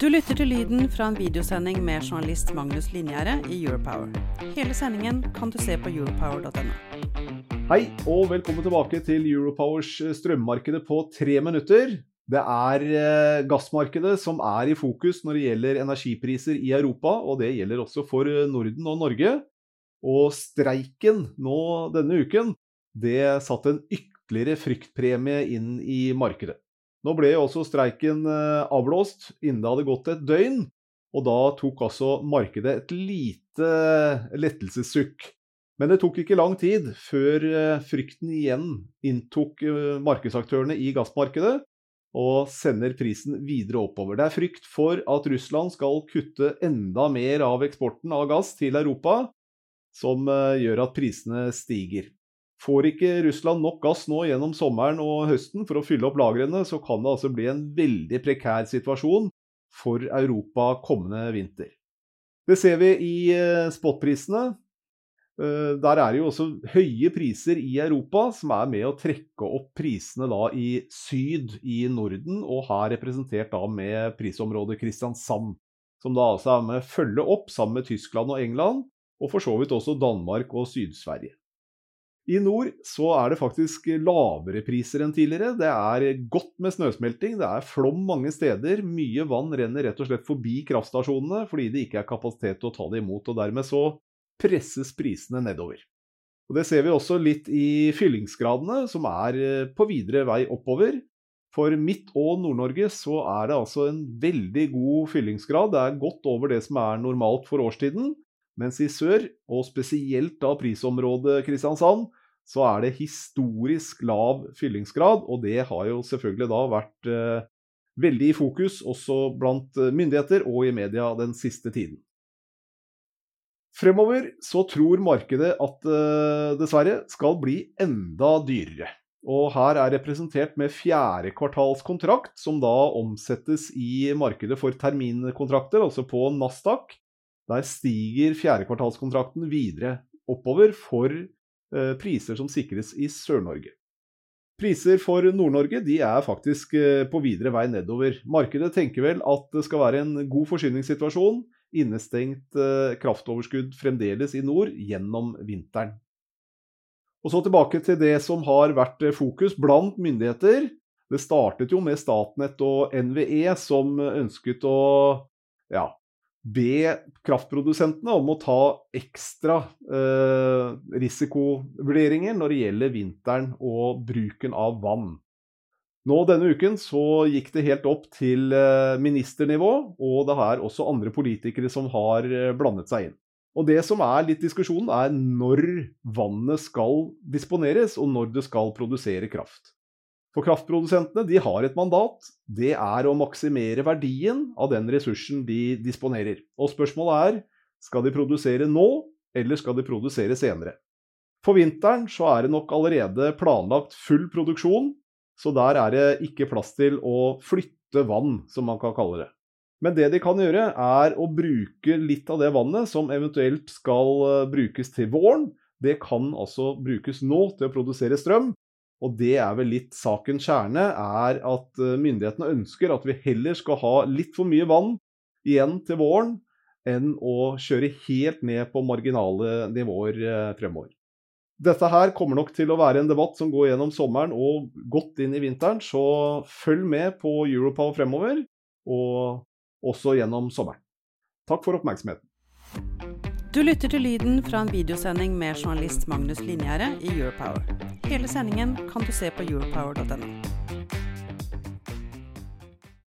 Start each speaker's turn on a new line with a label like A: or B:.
A: Du lytter til lyden fra en videosending med journalist Magnus Linjære i Europower. Hele sendingen kan du se på europower.no.
B: Hei og velkommen tilbake til Europowers strømmarkedet på tre minutter. Det er eh, gassmarkedet som er i fokus når det gjelder energipriser i Europa, og det gjelder også for Norden og Norge. Og streiken nå denne uken, det satte en ytterligere fryktpremie inn i markedet. Nå ble også streiken eh, avblåst innen det hadde gått et døgn, og da tok altså markedet et lite lettelsessukk. Men det tok ikke lang tid før eh, frykten igjen inntok eh, markedsaktørene i gassmarkedet og sender prisen videre oppover. Det er frykt for at Russland skal kutte enda mer av eksporten av gass til Europa, som gjør at prisene stiger. Får ikke Russland nok gass nå gjennom sommeren og høsten for å fylle opp lagrene, så kan det altså bli en veldig prekær situasjon for Europa kommende vinter. Det ser vi i eh, spotprisene. Eh, der er det jo også høye priser i Europa, som er med å trekke opp prisene da i syd i Norden, og her representert da med prisområdet Kristiansand. Som da altså er med å følge opp sammen med Tyskland og England, og for så vidt også Danmark og Syd-Sverige. I nord så er det faktisk lavere priser enn tidligere. Det er godt med snøsmelting, det er flom mange steder. Mye vann renner rett og slett forbi kraftstasjonene fordi det ikke er kapasitet til å ta det imot. og Dermed så presses prisene nedover. Og Det ser vi også litt i fyllingsgradene, som er eh, på videre vei oppover. For Midt- og Nord-Norge så er det altså en veldig god fyllingsgrad. Det er godt over det som er normalt for årstiden. Mens i sør, og spesielt da prisområdet Kristiansand, så er det historisk lav fyllingsgrad, og det har jo selvfølgelig da vært eh, veldig i fokus også blant eh, myndigheter og i media den siste tiden. Fremover så tror markedet at eh, dessverre skal bli enda dyrere. Og her er representert med fjerdekvartalskontrakt, som da omsettes i markedet for terminkontrakter, altså på Nasdaq. Der stiger fjerdekvartalskontrakten videre oppover for priser som sikres i Sør-Norge. Priser for Nord-Norge er faktisk eh, på videre vei nedover. Markedet tenker vel at det skal være en god forsyningssituasjon, innestengt eh, kraftoverskudd fremdeles i nord gjennom vinteren. Og Så tilbake til det som har vært fokus blant myndigheter. Det startet jo med Statnett og NVE, som ønsket å ja, be kraftprodusentene om å ta ekstra eh, risikovurderinger når det gjelder vinteren og bruken av vann. Nå Denne uken så gikk det helt opp til eh, ministernivå, og det er også andre politikere som har eh, blandet seg inn. Og Det som er litt diskusjonen, er når vannet skal disponeres, og når det skal produsere kraft. For kraftprodusentene de har et mandat. Det er å maksimere verdien av den ressursen de disponerer. Og spørsmålet er skal de produsere nå, eller skal de produsere senere. For vinteren så er det nok allerede planlagt full produksjon, så der er det ikke plass til å flytte vann, som man kan kalle det. Men det de kan gjøre, er å bruke litt av det vannet som eventuelt skal eh, brukes til våren. Det kan altså brukes nå til å produsere strøm, og det er vel litt sakens kjerne, er at eh, myndighetene ønsker at vi heller skal ha litt for mye vann igjen til våren, enn å kjøre helt ned på marginale nivåer eh, fremover. Dette her kommer nok til å være en debatt som går gjennom sommeren og godt inn i vinteren, så følg med på Europower fremover, og også gjennom sommeren. Takk for oppmerksomheten.
A: Du lytter til lyden fra en videosending med journalist Magnus Linjære i Europower. Hele sendingen kan du se på europower.no.